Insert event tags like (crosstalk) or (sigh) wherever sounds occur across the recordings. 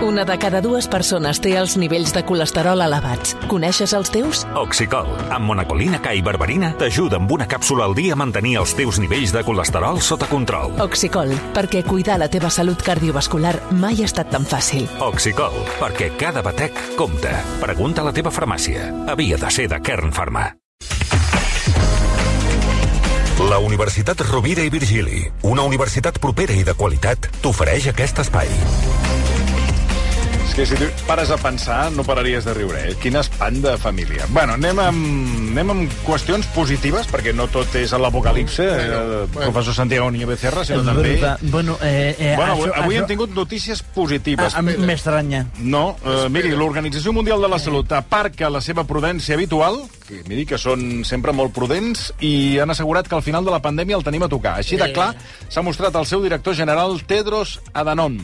Una de cada dues persones té els nivells de colesterol elevats. Coneixes els teus? Oxicol, amb monacolina K i berberina, t'ajuda amb una càpsula al dia a mantenir els teus nivells de colesterol sota control. Oxicol, perquè cuidar la teva salut cardiovascular mai ha estat tan fàcil. Oxicol, perquè cada batec compta. Pregunta a la teva farmàcia. Havia de ser de Kern Pharma. La Universitat Rovira i Virgili, una universitat propera i de qualitat, t'ofereix aquest espai. Que si tu pares a pensar, no pararies de riure, eh? Quin espant de família. Bueno, anem amb, anem amb qüestions positives, perquè no tot és a l'apocalipse, eh, professor Santiago Niño Becerra, sinó també... Bueno, eh, eh, Bueno, avui, això- avui això- hem tingut notícies positives. A, a mi m'estranya. No, eh, miri, l'Organització Mundial de la Salut aparca la seva prudència habitual, que miri que són sempre molt prudents, i han assegurat que al final de la pandèmia el tenim a tocar. Així de clar s'ha mostrat el seu director general, Tedros Adhanom.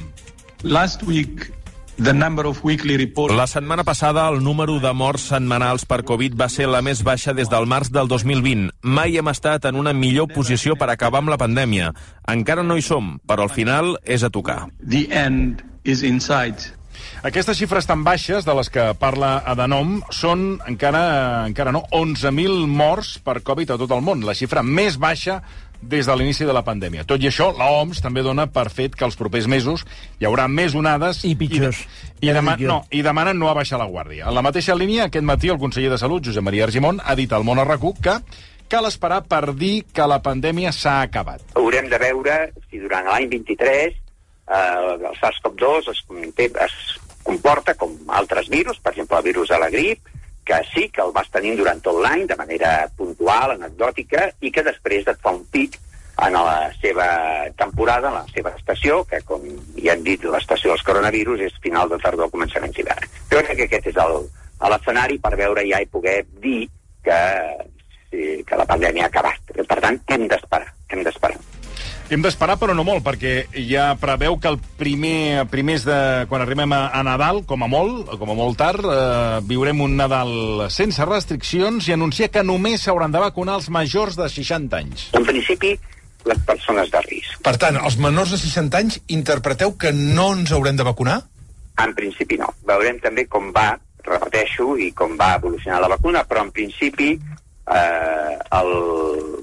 Last week, the number of weekly reports La setmana passada, el número de morts setmanals per Covid va ser la més baixa des del març del 2020. Mai hem estat en una millor posició per acabar amb la pandèmia. Encara no hi som, però al final és a tocar. the end is in sight. Aquestes xifres tan baixes de les que parla Adhanom són encara, encara no, 11.000 morts per Covid a tot el món, la xifra més baixa des de l'inici de la pandèmia. Tot i això, la OMS també dona per fet que els propers mesos hi haurà més onades I pitjors. i, i, dema no, i demanen no abaixar la guàrdia. En la mateixa línia, aquest matí el conseller de Salut, Josep Maria Argimon, ha dit al món a RAC1 que cal esperar per dir que la pandèmia s'ha acabat. haurem de veure si durant l'any 23 eh, el SARS-CoV-2 es, es comporta com altres virus, per exemple el virus de la grip, que sí que el vas tenint durant tot l'any de manera puntual, anecdòtica, i que després et fa un pic en la seva temporada, en la seva estació, que com ja hem dit, l'estació dels coronavirus és final de tardor, començaments d'hivern. Jo crec que aquest és l'escenari per veure ja i poder dir que, sí, que la pandèmia ha acabat. Per tant, hem d'esperar, hem d'esperar. Hem d'esperar, però no molt, perquè ja preveu que el primer, primers de... quan arribem a, a Nadal, com a molt, com a molt tard, eh, viurem un Nadal sense restriccions i anuncia que només s'hauran de vacunar els majors de 60 anys. En principi, les persones de risc. Per tant, els menors de 60 anys interpreteu que no ens haurem de vacunar? En principi no. Veurem també com va, repeteixo, i com va evolucionar la vacuna, però en principi eh, el,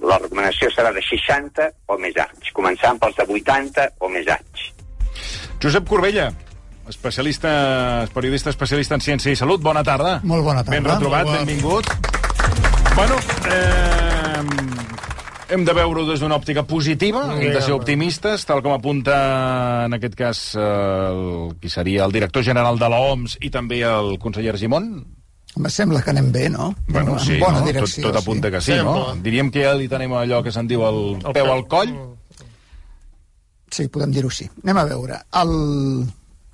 la recomanació serà de 60 o més anys, començant pels de 80 o més anys. Josep Corbella, especialista, periodista especialista en ciència i salut, bona tarda. Molt bona tarda. Ben retrobat, bona. benvingut. Bueno, eh, hem de veure-ho des d'una òptica positiva, hem de ser optimistes, tal com apunta en aquest cas el, qui seria el director general de l'OMS i també el conseller Argimon. Em sembla que anem bé, no? Bueno, en sí, bona no? direcció. tot, tot apunta que sí, no? Diríem que ja li tenim allò que se'n diu el, el peu al coll. Sí, podem dir-ho així. Anem a veure. El...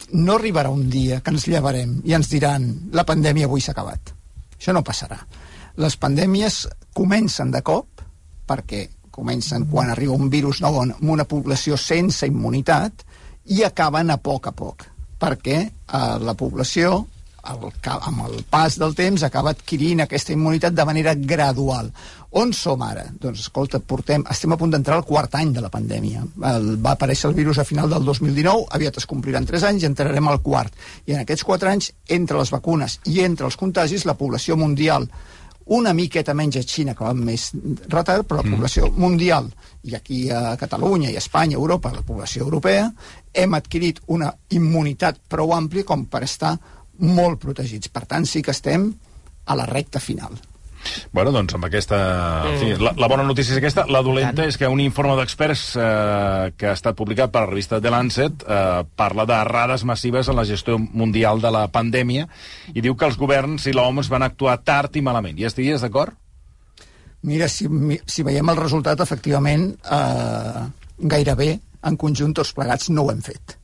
No arribarà un dia que ens llevarem i ens diran la pandèmia avui s'ha acabat. Això no passarà. Les pandèmies comencen de cop, perquè comencen quan arriba un virus nou en una població sense immunitat i acaben a poc a poc, perquè eh, la població el, amb el pas del temps acaba adquirint aquesta immunitat de manera gradual. On som ara? Doncs, escolta, portem, estem a punt d'entrar al quart any de la pandèmia. El, va aparèixer el virus a final del 2019, aviat es compliran 3 anys i entrarem al quart. I en aquests 4 anys, entre les vacunes i entre els contagis, la població mundial una miqueta menys a Xina, que va amb més retard, però la població mundial, i aquí a Catalunya, i a Espanya, a Europa, la població europea, hem adquirit una immunitat prou àmplia com per estar molt protegits. Per tant, sí que estem a la recta final. Bueno, doncs amb aquesta... En fi, la, la bona notícia és aquesta. La dolenta és que un informe d'experts eh, que ha estat publicat per la revista The Lancet eh, parla d'errades massives en la gestió mundial de la pandèmia i diu que els governs i l'OMS van actuar tard i malament. Hi estaries d'acord? Mira, si, si veiem el resultat, efectivament, eh, gairebé en conjunt tots plegats no ho hem fet.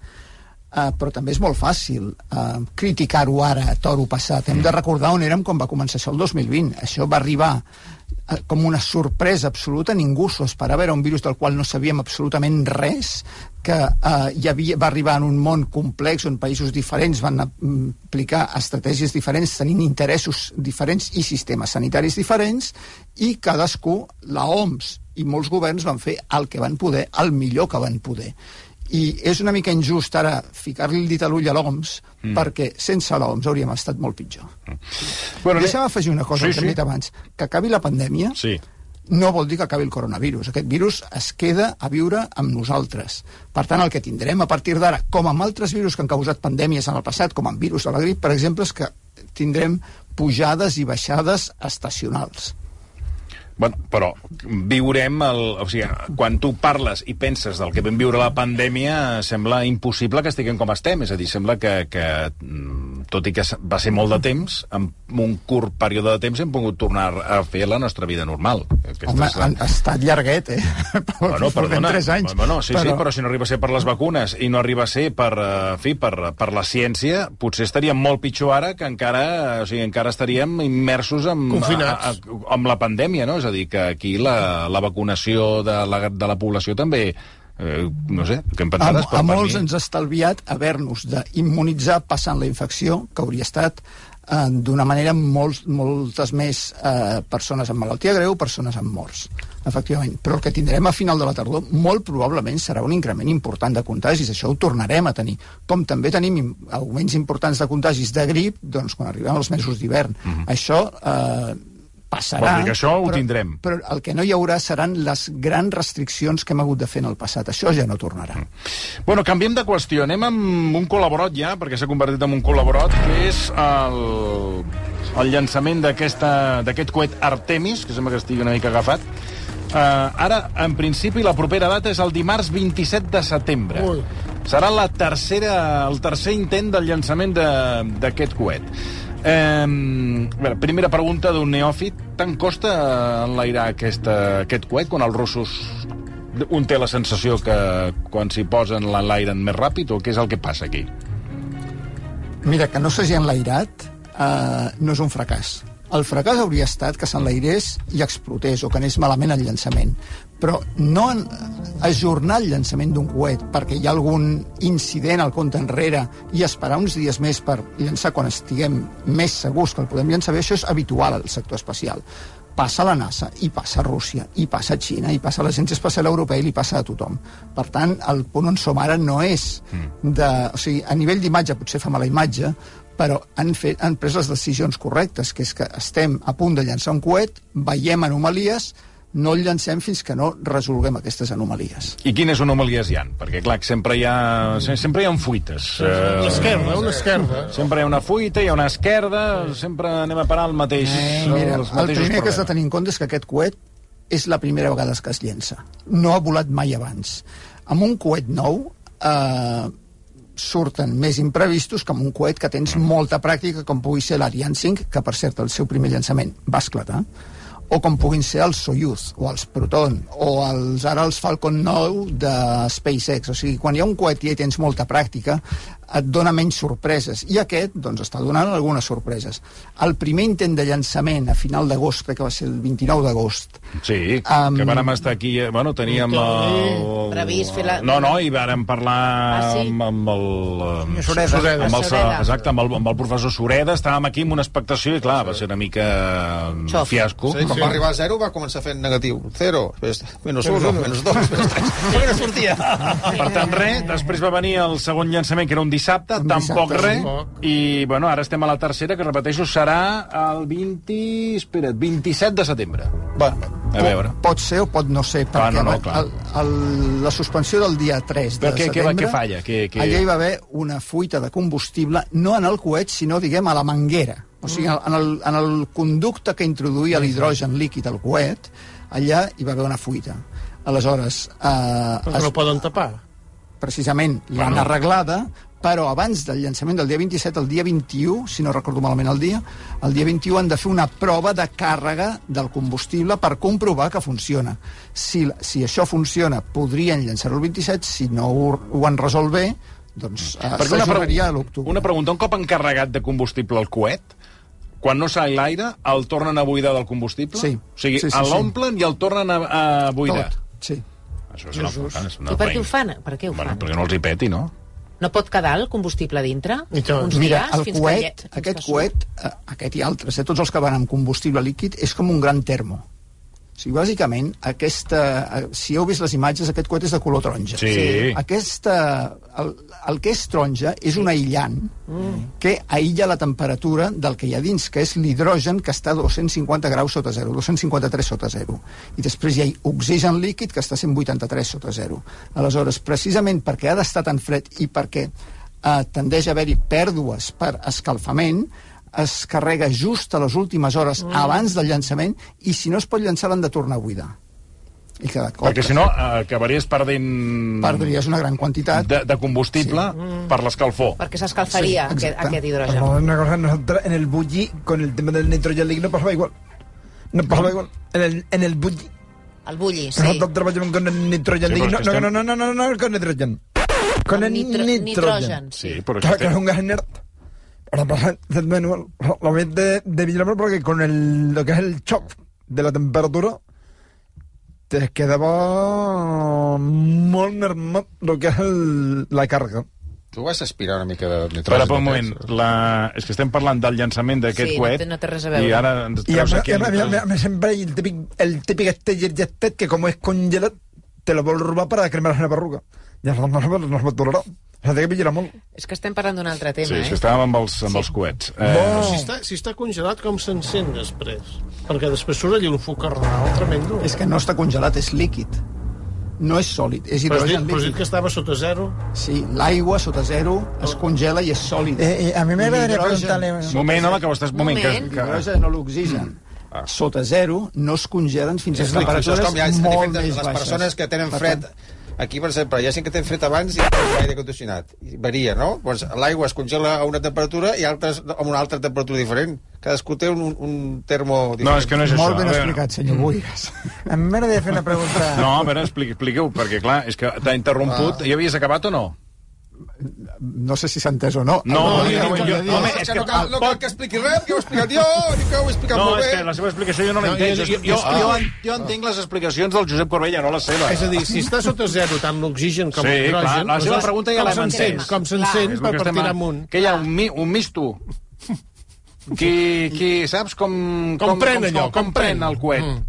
Uh, però també és molt fàcil uh, criticar-ho ara, a toro passat. Hem de recordar on érem quan va començar això el 2020. Això va arribar uh, com una sorpresa absoluta, ningú s'ho esperava, era un virus del qual no sabíem absolutament res, que uh, hi havia, va arribar en un món complex on països diferents van mm, aplicar estratègies diferents, tenint interessos diferents i sistemes sanitaris diferents, i cadascú, la OMS i molts governs van fer el que van poder, el millor que van poder I és una mica injust ara ficar-li el dit a l'ull a l'OMS, Mm. mm. perquè sense l'OMS hauríem estat molt pitjor. Bueno, Deixa'm afegir una cosa Sí, que sí. hem dit abans. Que acabi la pandèmia Sí. no vol dir que acabi el coronavirus. Aquest virus es queda a viure amb nosaltres. Per tant, el que tindrem a partir d'ara, com amb altres virus que han causat pandèmies en el passat, com amb virus de la grip, per exemple, és que tindrem pujades i baixades estacionals. Bueno, però viurem el... O sigui, quan tu parles i penses del que vam viure la pandèmia, sembla impossible que estiguem com estem. És a dir, sembla que, que mm, tot i que va ser molt de temps, en un curt període de temps hem pogut tornar a fer la nostra vida normal. Aquesta Home, la- ha, estat llarguet, eh? Bueno, (laughs) perdona. tres anys. Bueno, sí, però... sí, però si no arriba a ser per les vacunes i no arriba a ser per, eh, en fi, per, per la ciència, potser estaríem molt pitjor ara que encara, o sigui, encara estaríem immersos en, Confinats. a, a, amb la pandèmia, no? És a dir, que aquí la, la vacunació de la, de la població també eh, no sé, què en A, pensaràs? a molts ens ha estalviat haver-nos d'immunitzar passant la infecció, que hauria estat eh, d'una manera molts, moltes més eh, persones amb malaltia greu, persones amb morts, efectivament. Però el que tindrem a final de la tardor molt probablement serà un increment important de contagis, això ho tornarem a tenir. Com també tenim im- augments importants de contagis de grip doncs, quan arribem als mesos d'hivern. Això eh, passarà. Vol dir que això ho però, tindrem. Però el que no hi haurà seran les grans restriccions que hem hagut de fer en el passat. Això ja no tornarà. Bueno, canviem de qüestió. Anem amb un col·laborat ja, perquè s'ha convertit en un col·laborat, que és el, el llançament d'aquesta- d'aquest coet Artemis, que sembla que estigui una mica agafat. Uh, ara, en principi, la propera data és el dimarts 27 de setembre. Ui. Serà la tercera, el tercer intent del llançament de- d'aquest coet. Eh, veure, primera pregunta d'un neòfit. Tant costa enlairar aquesta, aquest coet quan els russos un té la sensació que quan s'hi posen l'enlairen més ràpid o què és el que passa aquí? Mira, que no s'hagi enlairat eh, no és un fracàs. El fracàs hauria estat que s'enlairés i explotés o que anés malament el llançament. Però no en ajornar el llançament d'un coet perquè hi ha algun incident al compte enrere i esperar uns dies més per llançar quan estiguem més segurs que el podem llançar bé, això és habitual al sector espacial. Passa a la NASA, i passa a Rússia, i passa a Xina, i passa a l'Agència Espacial Europea, i li passa a tothom. Per tant, el punt on som ara no és de... O sigui, a nivell d'imatge potser fa mala imatge, però han, fet, han pres les decisions correctes, que és que estem a punt de llançar un coet, veiem anomalies, no el llancem fins que no resolguem aquestes anomalies. I quines anomalies hi han? Perquè, clar, sempre hi ha, sempre hi ha fuites. Una esquerda, una esquerda. Sempre hi ha una fuita, hi ha una esquerda, sempre anem a parar al mateix, Eh, mira, els el primer que has de problemes. tenir en compte és que aquest coet és la primera vegada que es llença. No ha volat mai abans. Amb un coet nou eh, surten més imprevistos que amb un coet que tens molta pràctica, com pugui ser l'Ariane 5, que per cert el seu primer llançament va esclatar, o com puguin ser els Soyuz, o els Proton, o els, ara els Falcon 9 de SpaceX. O sigui, quan hi ha un coet i tens molta pràctica, et dona menys sorpreses. I aquest, doncs, està donant algunes sorpreses. El primer intent de llançament a final d'agost, crec que va ser el 29 d'agost, Sí, Am- que vàrem estar aquí, eh, bueno, teníem el... Previst fer la- No, no, i vàrem parlar Ah, sí? amb, amb el... eh, Sureda. Sureda. Amb el, Sureda. exacte, amb el, amb el professor Sureda, estàvem aquí amb una expectació i, clar, va ser una mica un Xof. fiasco. Sí, Quan va arribar a zero va començar fent negatiu. Zero, després, menys uno, menys dos, menys tres. (laughs) Perquè no sortia. Per tant, res, després va venir el segon llançament, que era un dissabte, Un tampoc dissabte, res, tampoc. i, bueno, ara estem a la tercera, que repeteixo, serà el 20... Espera't, 27 de setembre. Bueno, A veure. Pot ser o pot no ser, Ah, perquè no, no, clar. el, el, la suspensió del dia 3 de Però què- què va- setembre... què falla? Què- què- Allà hi va haver una fuita de combustible, no en el coet, sinó, diguem, a la manguera. O sigui, en el, en el conducte que introduïa l'hidrogen líquid al coet, allà hi va haver una fuita. Aleshores, eh, Perquè no poden tapar. precisament l'han arreglada, però abans del llançament del dia 27, el dia 21, si no recordo malament el dia, el dia 21 han de fer una prova de càrrega del combustible per comprovar que funciona. Si, si això funciona, podrien llançar-ho el 27, si no ho, ho han resolt bé, doncs eh, s'ajornaria a l'octubre. una pregunta, un cop encarregat de combustible el coet, quan no s'ha l'aire, el tornen a buidar del combustible? Sí. O sigui, Sí, sí, sí. l'omplen i el tornen a, a buidar? Tot, sí. Això és una, és una I per què ho fan? Per què ho Bueno, fan? perquè no els hi peti, no? No pot quedar el combustible dintre? I tant. Uns Mira, dies el fins coet, que, fins aquest que surt? coet, eh, aquest i altres, eh, tots els que van amb combustible líquid, és com un gran termo. O sigui, bàsicament, aquesta, eh, si heu vist les imatges, aquest coet és de color taronja. Sí. Sí. Aquesta, el, el que és taronja és un aïllant Mm. que aïlla la temperatura del que hi ha dins, que és l'hidrogen que està a 250 graus sota zero, 253 sota zero. I després hi ha oxigen líquid que està a 183 sota zero. Aleshores, precisament perquè ha d'estar tan fred i perquè eh, tendeix a haver-hi pèrdues per escalfament, es carrega just a les últimes hores mm. abans del llançament i si no es pot llançar l'han de tornar a buidar. I cada cop Perquè si no, eh, acabaries perdent... perdries una gran quantitat de, de combustible sí. per l'escalfor. Perquè s'escalfaria Sí, aquest, exacte. aquest hidrogen. Una cosa, nosotros en el bulli, con el tema del nitrogen líquido, pasaba igual. Nos pasaba igual. En el, en el bulli. El bulli, sí. Nosotros trabajamos con el nitrogen Sí, líquido. No, que no, estem- no, no, no, no, no, con nitrogen. Con el, El nitro- nitrogen. nitrogen, Sí, però Claro, és que que... un gas inerte. Pasa, (laughs) manual, lo ves de, de Villamor porque con el, lo que es el shock de la temperatura te quedaba molt mermat lo que és el, la càrrega. Tu vas aspirar una mica de nitrogen. Espera, per un moment. La... És que estem parlant del llançament d'aquest Sí, no coet té- no té res a veure. i ara ens treus a, aquí... a, a, a, a, sempre el típic, el típic este que como es congelat te lo vol robar para cremar la perruca. Ja no, no, no, no es pot tolerar. Que vigila molt. És que estem parlant d'un altre tema, Sí, que eh? estàvem amb els, amb els coets. Eh, Però si està, si està congelat, com s'encén després? Perquè després surt allà un focarral tremendo. és que no està congelat, és líquid. No és sòlid, és hidrogen però has dit líquid. que estava sota zero. Sí, l'aigua sota zero es congela i és sòlid. Eh, eh, a mi m'agradaria preguntar-li... moment, home, que ho estàs... Moment, que, Moment. que... L'hidrogen o l'oxigen sota zero no es congelen fins a temperatures com ja és molt de més les baixes. persones que tenen Per fred. tant, Aquí, per exemple, hi ha gent que té fred abans i l'aire condicionat. Varia, no? Doncs l'aigua es congela a una temperatura i altres a una altra temperatura diferent. Cadascú té un, un, termo diferent. No, és que no és Molt això. ben explicat, senyor Buigas. A mi m'agradaria fer una pregunta... No, a veure, expli- expliqueu, perquè clar, és que t'ha interromput. Ah. Ja havies acabat o no? No sé si s'ha entès o no. No, jo- el- jo- el- home, és és que no cal, no cal que expliqui res, que ho he explicat jo, ni que ho he explicat No, molt és bé. que la seva explicació jo no No, l'entenc. jo- Jo, jo- jo, jo- entenc les explicacions del Josep Corbella, no les seves. És a dir, si està sota zero tant l'oxigen com Sí, l'hidrogen... clar, la seva doncs, pregunta ja com l'hem entès. Com s'encén És per, a- amunt. Que hi ha un, mi, un misto. Qui, qui saps com... Com pren allò, Com, com pren pren? el coet? Mm.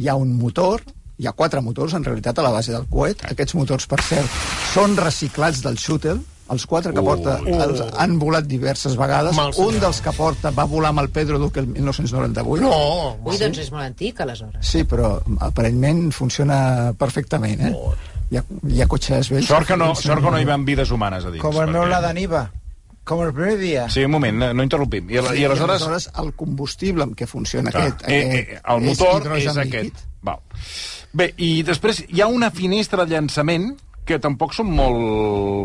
hi ha un motor, hi ha quatre motors, en realitat, a la base del coet. Aquests motors, per cert, són reciclats del Shuttle, els quatre que Uh, porta els han volat diverses vegades. Mal un dels que porta va volar amb el Pedro Duque el 1998. No, Ui, doncs és molt antic, aleshores. Sí, però aparentment funciona perfectament, eh? Hi ha, hi ha cotxes vells... Sort que, no, sort que no hi van vides humanes a dins. Com el meu perquè- la d'Aniva. Com el primer dia. Sí, un moment, no, no interrompim. I, I, I aleshores... aleshores el combustible amb què funciona Clar, aquest, eh, eh, el motor és, hidrogen aquest. líquid. Val. Bé, i després hi ha una finestra de llançament que tampoc són molt...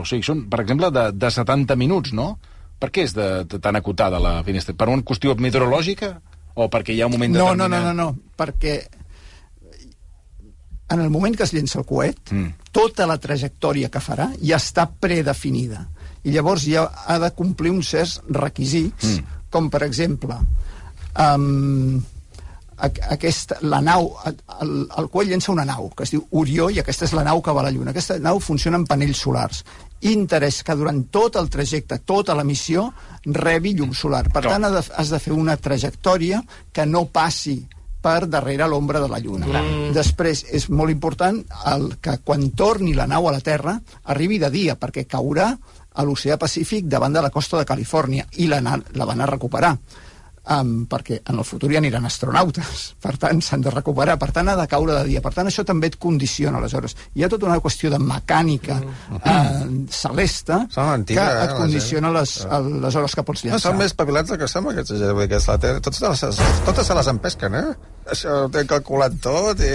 O sigui, són, per exemple, de, de 70 minuts, no? Per què és de, de tan acotada la finestra? Per una qüestió meteorològica? O perquè hi ha un moment No, no, determinat? no, no, no, perquè en el moment que es llença el coet, Mm. tota la trajectòria que farà ja està predefinida. I llavors ja ha de complir uns certs requisits, Mm. com per exemple, um, aquesta, la nau, el, el coet llença una nau que es diu Orió i aquesta és la nau que va a la Lluna. Aquesta nau funciona amb panells solars. Interès que durant tot el trajecte, tota la missió, rebi llum solar. Per Clar. tant, has de fer una trajectòria que no passi per darrere l'ombra de la Lluna. Mm. Després, és molt important el que quan torni la nau a la Terra arribi de dia, perquè caurà a l'oceà Pacífic davant de la costa de Califòrnia i la, la van a recuperar um, perquè en el futur hi aniran astronautes, (laughs) per tant s'han de recuperar, per tant ha de caure de dia, per tant això també et condiciona aleshores. Hi ha tota una qüestió de mecànica eh, celeste Són que mentida, eh, et la condiciona les, el- les hores que pots No, llançar. són més espavilats del que sembla, aquests vull dir que és la terra. Totes, les, totes se les empesquen, eh? Això ho tenen calculat tot i...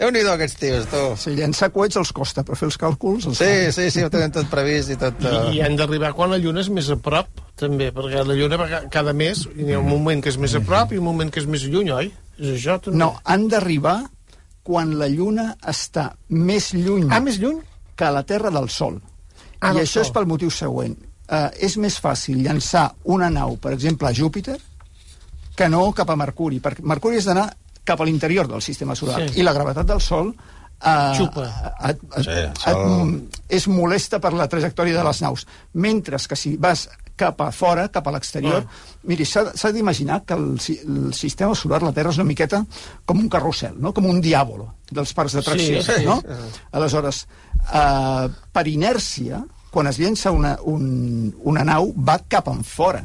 Déu-n'hi-do, aquests tios, tu. Si llançar coets els costa, però fer els càlculs... Els Sí, sí, sí, ho tenen tot previst i tot... I, Uh... I han d'arribar quan la Lluna és més a prop, també, perquè la Lluna cada mes hi ha un moment que és més a prop i un moment que és més lluny, oi? És això, també? No, han d'arribar quan la Lluna està més lluny, Ah, més lluny? que la Terra del Sol. Ah, I això Sol. és pel motiu següent. Uh, és més fàcil llançar una nau, per exemple, a Júpiter, que no cap a Mercuri, perquè Mercuri és d'anar cap a l'interior del sistema solar, Sí. i la gravetat del Sol eh, Xupa. et, et, Sí, et, Sol- és molesta per la trajectòria de les naus. Mentre que si vas cap a fora, cap a l'exterior. Miri, s'ha d'imaginar que el, el sistema solar, la Terra, és una miqueta com un carrusel, no? com un diàbolo dels parcs d'atracció. Sí, sí. no? Aleshores, eh, per inèrcia, quan es llença una, un, una nau, va cap en fora.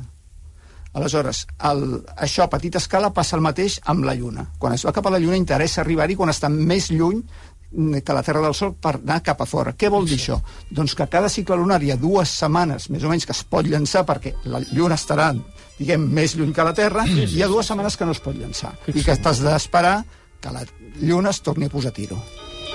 Aleshores, el, això a petita escala passa el mateix amb la Lluna. Quan es va cap a la Lluna interessa arribar-hi quan està més lluny mm, que la Terra del Sol per anar cap a fora. Què vol dir això? Doncs que cada cicle lunar hi ha dues setmanes, més o menys, que es pot llançar perquè la Lluna estarà diguem, més lluny que la Terra, i hi ha dues setmanes que no es pot llançar. I que t'has d'esperar que la Lluna es torni a posar a tiro.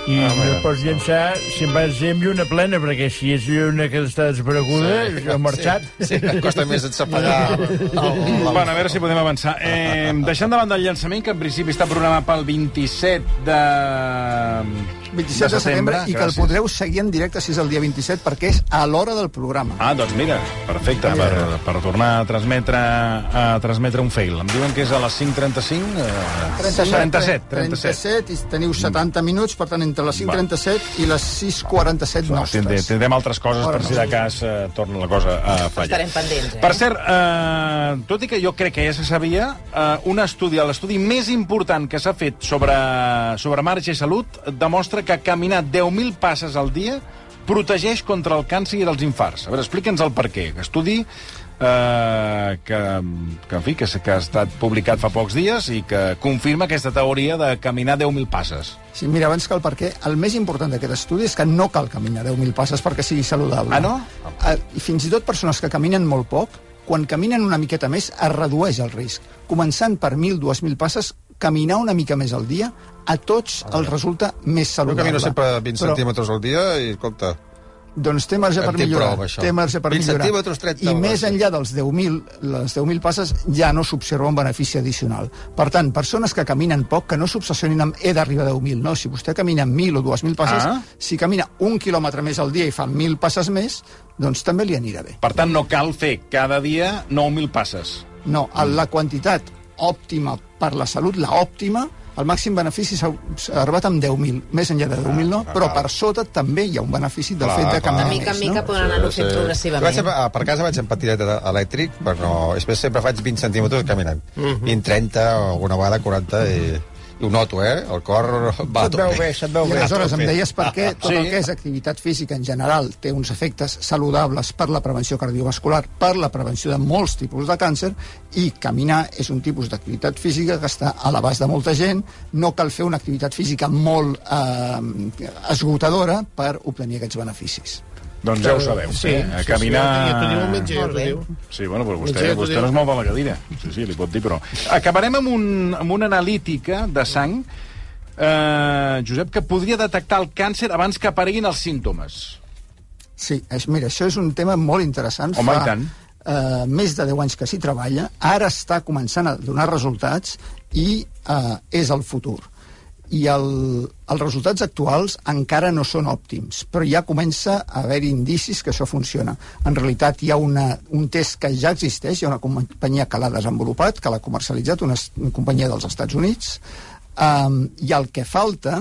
I ah, no pots llançar si en vas amb lluna plena, perquè si és lluna que està desapareguda, sí, ha marxat. Sí, costa més separar el, el, Bueno, a veure si podem avançar. Eh, deixant de banda el llançament, que en principi està programat pel 27 de... 27 de setembre, i que el podreu seguir en directe si és el dia 27, perquè és a l'hora del programa. Ah, doncs mira, perfecte, per, per tornar a transmetre, a transmetre un fail. Em diuen que és a les 5.35? Eh, 37, 37. 37, i teniu 70 minuts, per tant, entre les 5.37 i les 6.47 No, nostres. tindrem, tindrem altres coses per si de cas eh, torna la cosa a fallar. Estarem pendents, eh? Per cert, eh, tot i que jo crec que ja se sabia, eh, un estudi, l'estudi més important que s'ha fet sobre, sobre marge i salut, demostra que caminar 10.000 passes al dia protegeix contra el càncer i els infarts. A veure, explica'ns el per què. Estudi eh, que, que, en fi, que, que ha estat publicat fa pocs dies i que confirma aquesta teoria de caminar 10.000 passes. Sí, mira, abans que el per què, el més important d'aquest estudi és que no cal caminar 10.000 passes perquè sigui saludable. Ah, no? Eh, I fins i tot persones que caminen molt poc, quan caminen una miqueta més, es redueix el risc. Començant per 1.000, 2.000 passes, caminar una mica més al dia, a tots els resulta més Jo saludable. camino sempre 20 Però, centímetres al dia i, compte, Doncs té marge per millorar. prou, això. té marge per 20 millorar. centímetres, 30 I més enllà dels 10.000, les 10.000 passes, ja no s'observa un benefici addicional. Per tant, persones que caminen poc, que no s'obsessionin amb he d'arribar a 10.000, no. Si vostè camina 1.000 o 2.000 passes, Ah. si camina un quilòmetre més al dia i fa 1.000 passes més, doncs també li anirà bé. Per tant, no cal fer cada dia 9.000 passes. No, la quantitat òptima per la salut, la òptima, el màxim benefici s'ha observat amb 10.000. Més enllà de 10.000 no, però per sota també hi ha un benefici del Clar, fet de caminar De mica en més, mica no? poden anar-ho fent Jo progressivament. vaig a, per casa vaig en patinet elèctric, però no, després sempre faig 20 centímetres caminant. Mhm. 20, 30, o alguna vegada 40, i, i ho noto, eh? El cor va Se't veu bé, se't veu I bé. aleshores em deies per què tot Sí. el que és activitat física en general té uns efectes saludables per la prevenció cardiovascular, per la prevenció de molts tipus de càncer, i caminar és un tipus d'activitat física que està a l'abast de molta gent, no cal fer una activitat física molt eh, esgotadora per obtenir aquests beneficis. Doncs ja ho sabeu, Sí, eh? sí, A sí, caminar... ja el metge, ja t'ho diu. Sí, bueno, però vostè, Metge, vostè no es mou de la cadira. Sí, sí, li pot dir, però... Acabarem amb, un, amb una analítica de sang, eh, Josep, que podria detectar el càncer abans que apareguin els símptomes. Sí, és, mira, això és un tema molt interessant. Home, Fa, i tant. Eh, més de 10 anys que s'hi treballa, ara està començant a donar resultats i eh, és el futur. I el, els resultats actuals encara no són òptims, però ja comença a haver indicis que això funciona. En realitat hi ha una, un test que ja existeix, hi ha una companyia que l'ha desenvolupat, que l'ha comercialitzat, una, una companyia dels Estats Units, um, i el que falta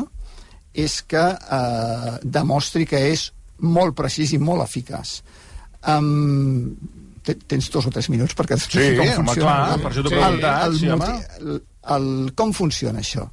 és que eh, demostri que és molt precís i molt eficaç. Um, te- tens dos o tres minuts perquè Sí, (laughs) com home, funciona. clar, per això t'ho he preguntat, el sí, home. moti- el, el, com funciona això?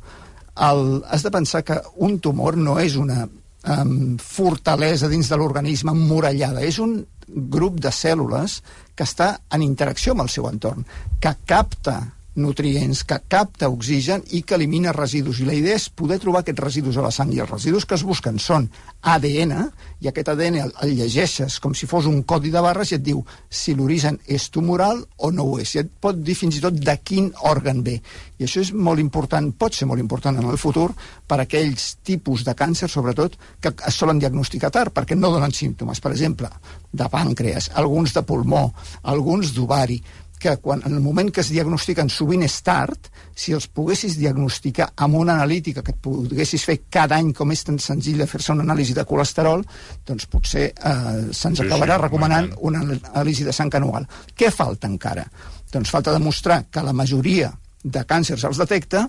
El, has de pensar que un tumor no és una um, fortalesa dins de l'organisme emmurallada, és un grup de cèl·lules que està en interacció amb el seu entorn, que capta nutrients, que capta oxigen i que elimina residus. I la idea és poder trobar aquests residus a la sang. I els residus que es busquen són ADN, i aquest ADN el, el llegeixes com si fos un codi de barres i et diu si l'origen és tumoral o no ho és. I et pot dir fins i tot de quin òrgan ve. I això és molt important, pot ser molt important en el futur per aquells tipus de càncer, sobretot, que es solen diagnosticar tard, perquè no donen símptomes. Per exemple, de pàncreas, alguns de pulmó, alguns d'ovari, que quan, en el moment que es diagnostiquen sovint és tard, si els poguessis diagnosticar amb una analítica que et poguessis fer cada any, com és tan senzill de fer-se una anàlisi de colesterol, doncs potser eh, se'ns Sí, acabarà sí, recomanant home, una anàlisi de sang anual. Què falta encara? Doncs falta demostrar que la majoria de càncers els detecta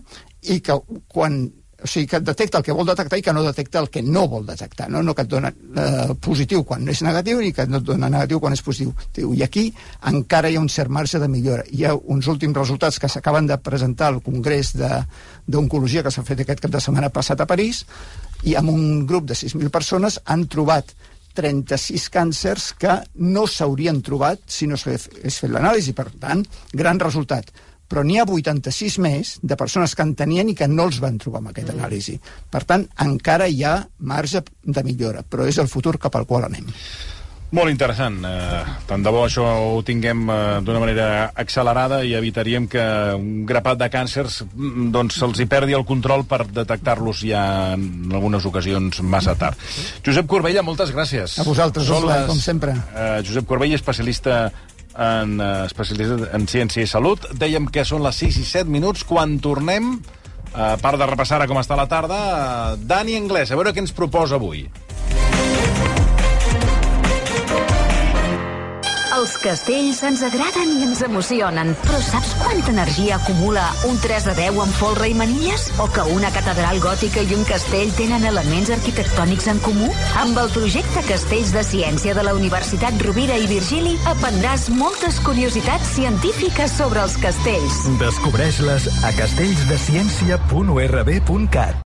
i que quan o sigui, que et detecta el que vol detectar i que no detecta el que no vol detectar, no, no que et dona eh, positiu quan és negatiu ni que no et dona negatiu quan és positiu. I aquí encara hi ha un cert marge de millora. Hi ha uns últims resultats que s'acaben de presentar al Congrés d'Oncologia que s'ha fet aquest cap de setmana passat a París i amb un grup de 6.000 persones han trobat 36 càncers que no s'haurien trobat si no s'hagués fet l'anàlisi. Per tant, gran resultat. Però n'hi ha 86 més de persones que en tenien i que no els van trobar amb aquesta anàlisi. Per tant, encara hi ha marge de millora, però és el futur cap al qual anem. Molt interessant. Eh, tant de bo això ho tinguem eh, d'una manera accelerada i evitaríem que un grapat de càncers mm, doncs se'ls hi perdi el control per detectar-los ja en algunes ocasions massa tard. Josep Corbella, moltes gràcies. A vosaltres, les- com sempre. Eh, Josep Corbella, especialista en, eh, especialista en ciència i salut. Dèiem que són les 6 i 7 minuts. Quan tornem, a part de repassar com està la tarda, eh, Dani Anglès, a veure què ens proposa avui. Els castells ens agraden i ens emocionen, però saps quanta energia acumula un 3 de 10 amb folre i manilles? O que una catedral gòtica i un castell tenen elements arquitectònics en comú? Amb el projecte Castells de Ciència de la Universitat Rovira i Virgili aprendràs moltes curiositats científiques sobre els castells. Descobreix-les a castellsdeciència.urb.cat.